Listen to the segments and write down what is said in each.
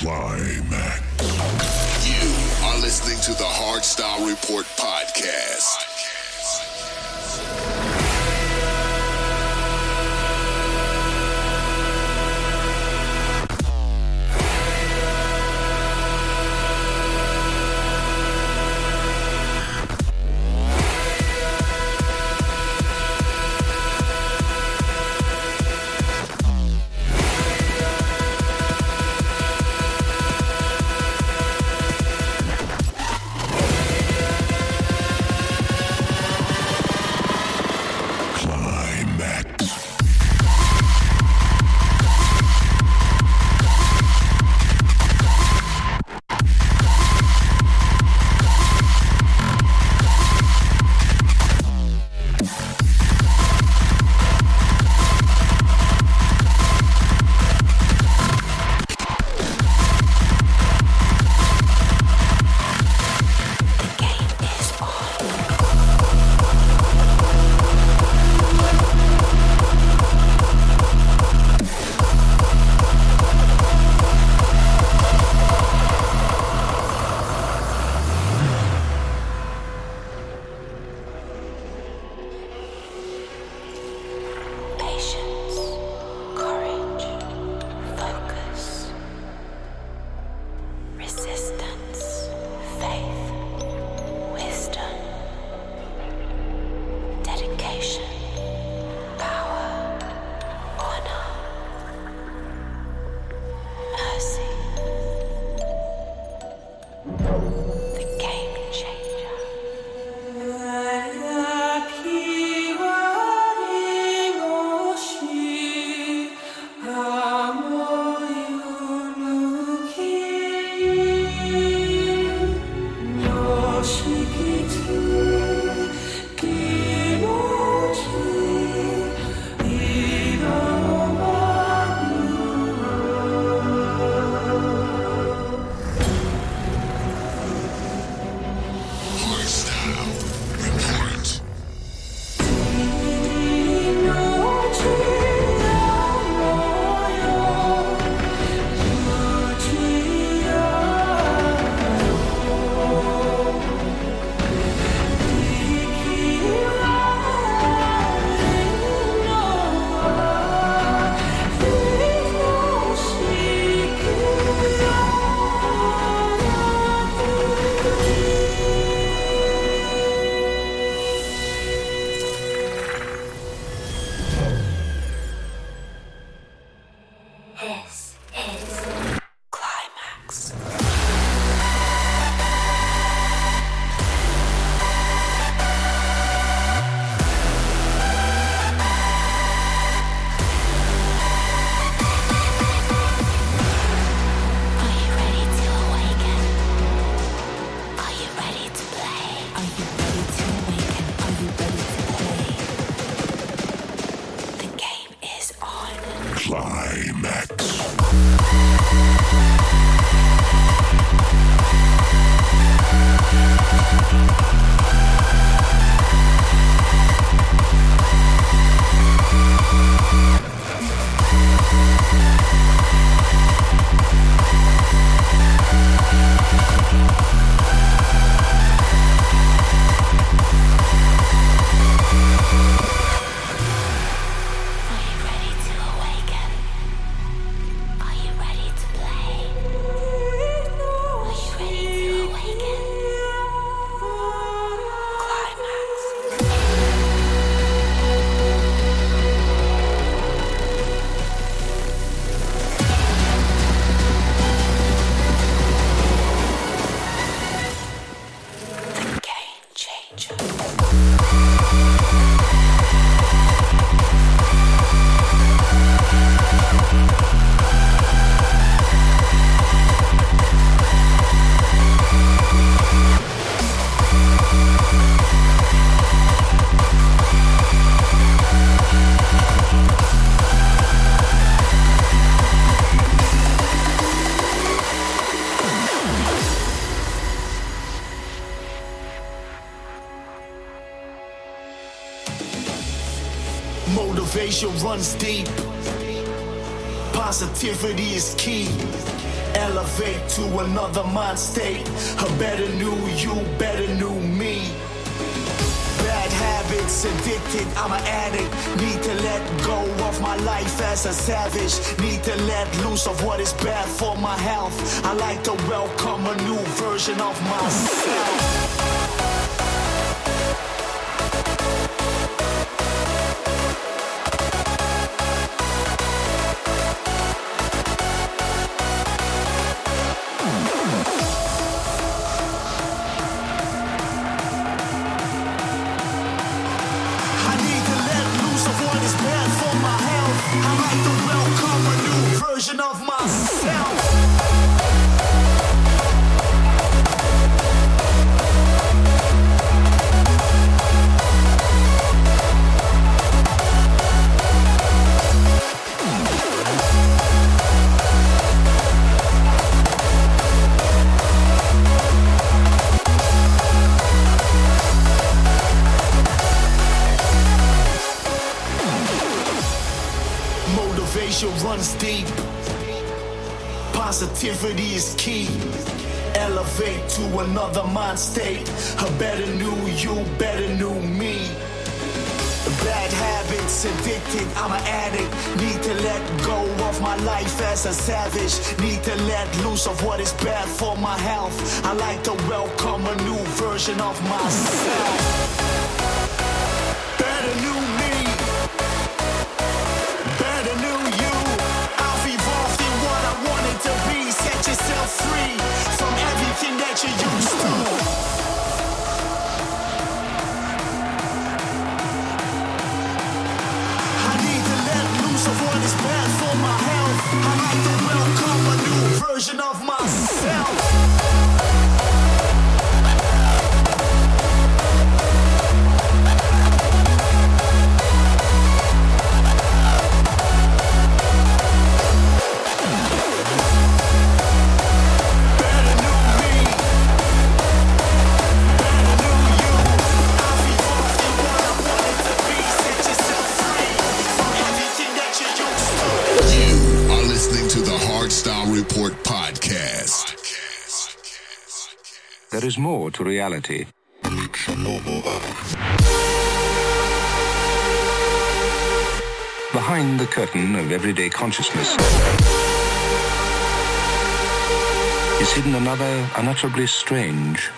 Climax. You are listening to the Hardstyle Report podcast. Runs deep. Positivity is key. Elevate to another mind state. A better new you, better new me. Bad habits, addicted, I'm an addict. Need to let go of my life as a savage. Need to let loose of what is bad for my health. I like to welcome a new version of myself. Motivation runs deep. Positivity is key. Elevate to another mind state. A better new you, better new me. Bad habits, addicted, I'm an addict. Need to let go of my life as a savage. Need to let loose of what is bad for my health. I like to welcome a new version of myself. To reality. Behind the curtain of everyday consciousness is hidden another unutterably strange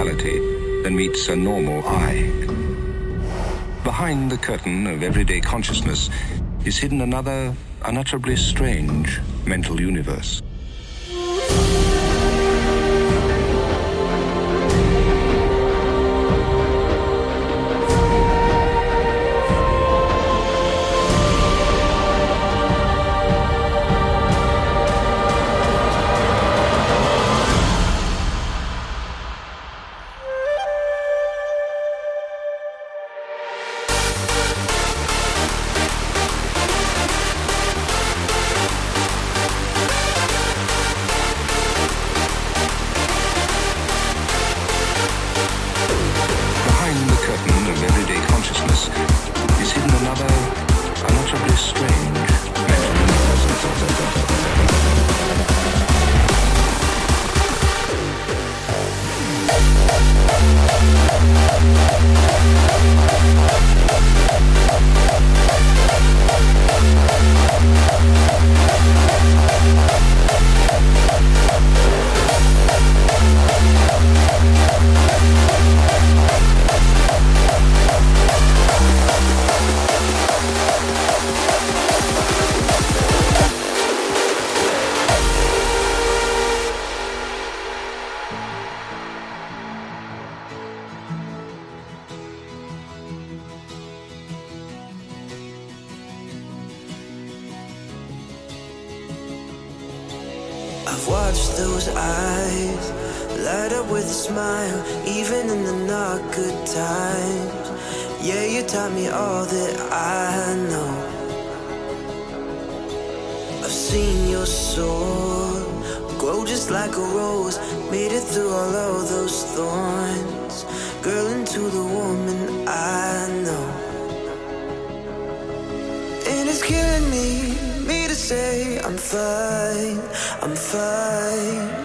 reality than meets a normal eye. Behind the curtain of everyday consciousness is hidden another unutterably strange mental universe. Times. Yeah, you taught me all that I know. I've seen your soul grow just like a rose, made it through all of those thorns. Girl, into the woman I know. And it's killing me, me to say I'm fine, I'm fine.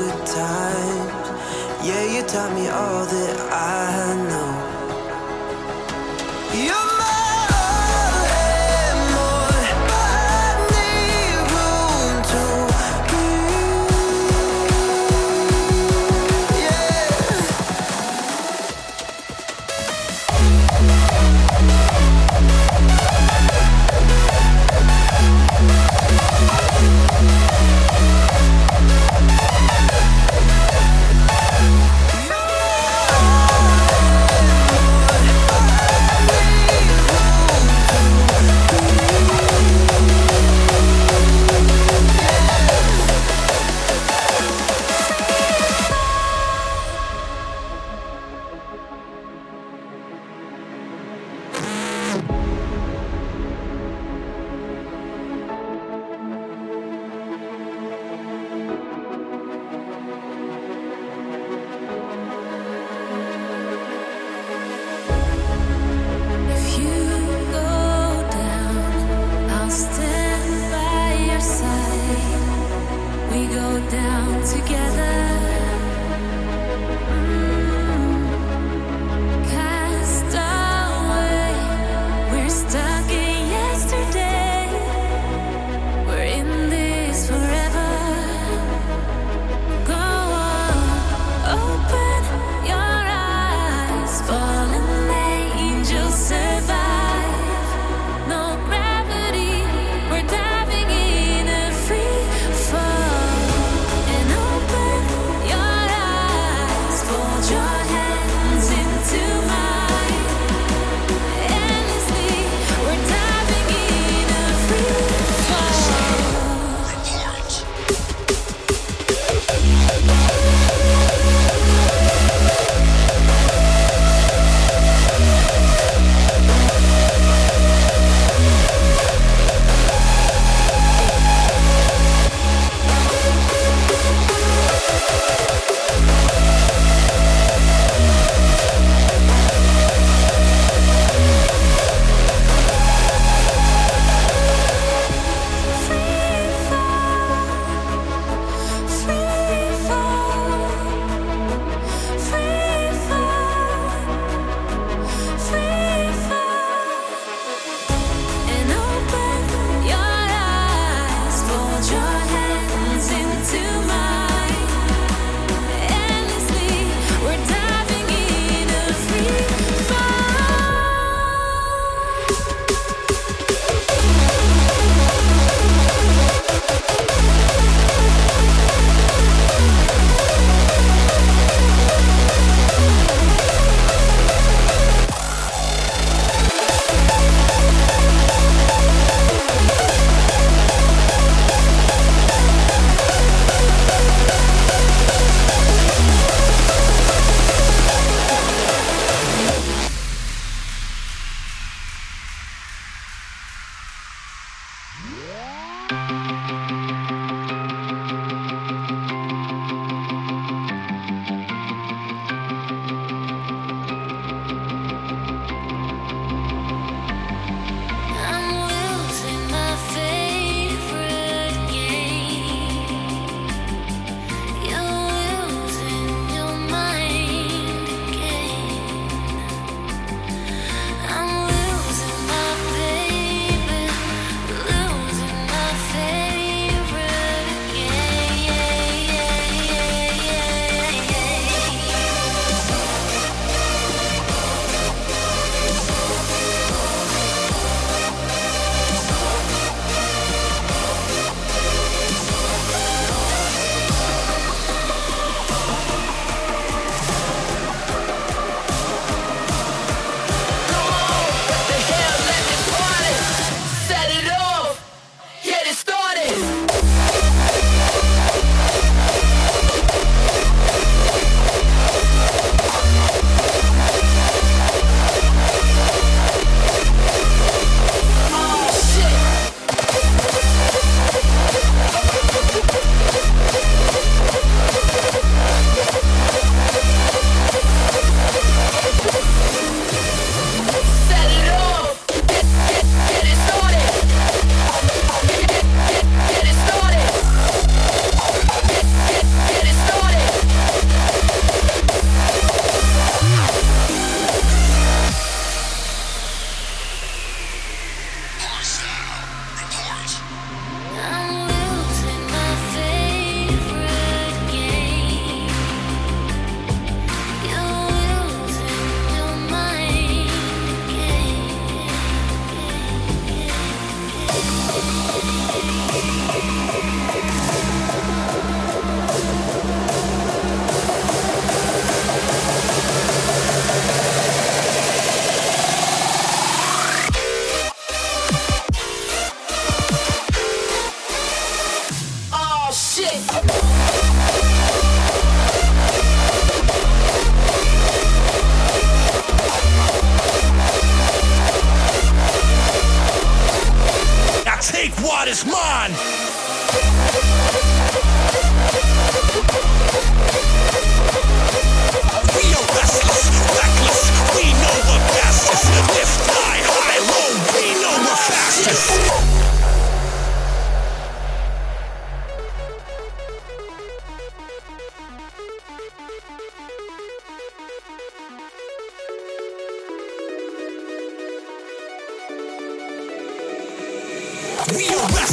Good times. Yeah, you taught me all that I know.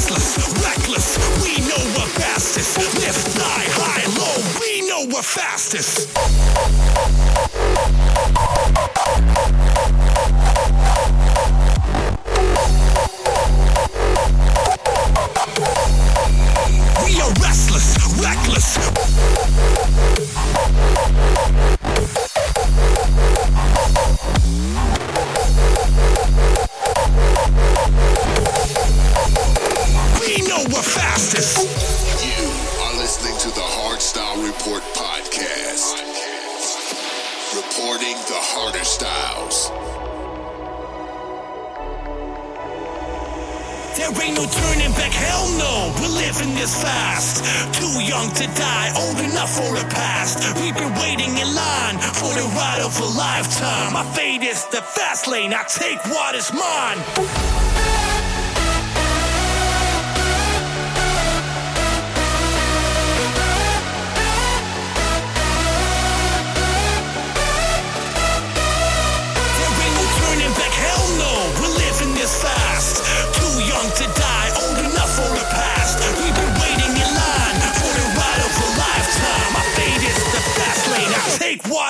Restless, reckless, we know we're fastest. Lift high, high, low, we know we're fastest. To the Hardstyle Report podcast. Reporting the harder styles. There ain't no turning back, hell no. We're living this fast. Too young to die, old enough for the past. We've been waiting in line for the ride of a lifetime. My fate is the fast lane, I take what is mine.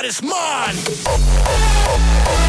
Is mine.